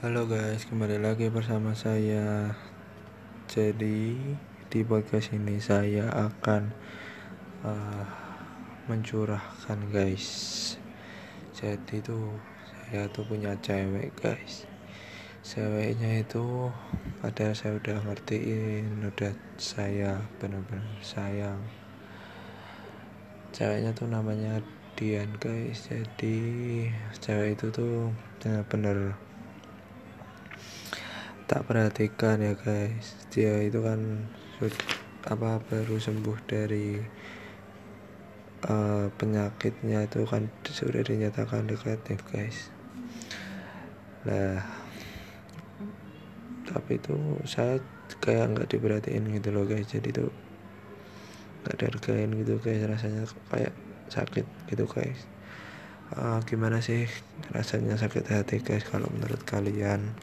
Halo guys, kembali lagi bersama saya. Jadi di podcast ini saya akan uh, mencurahkan guys. Jadi tuh saya tuh punya cewek guys. Ceweknya itu padahal saya udah ngertiin, udah saya benar-benar sayang. Ceweknya tuh namanya Dian guys. Jadi cewek itu tuh benar-benar tak perhatikan ya guys. Dia itu kan apa baru sembuh dari uh, penyakitnya itu kan sudah dinyatakan negatif guys. Nah tapi itu saya kayak nggak diperhatiin gitu loh guys. Jadi tuh nggak dihargain gitu guys. Rasanya kayak sakit gitu guys. Uh, gimana sih rasanya sakit hati guys kalau menurut kalian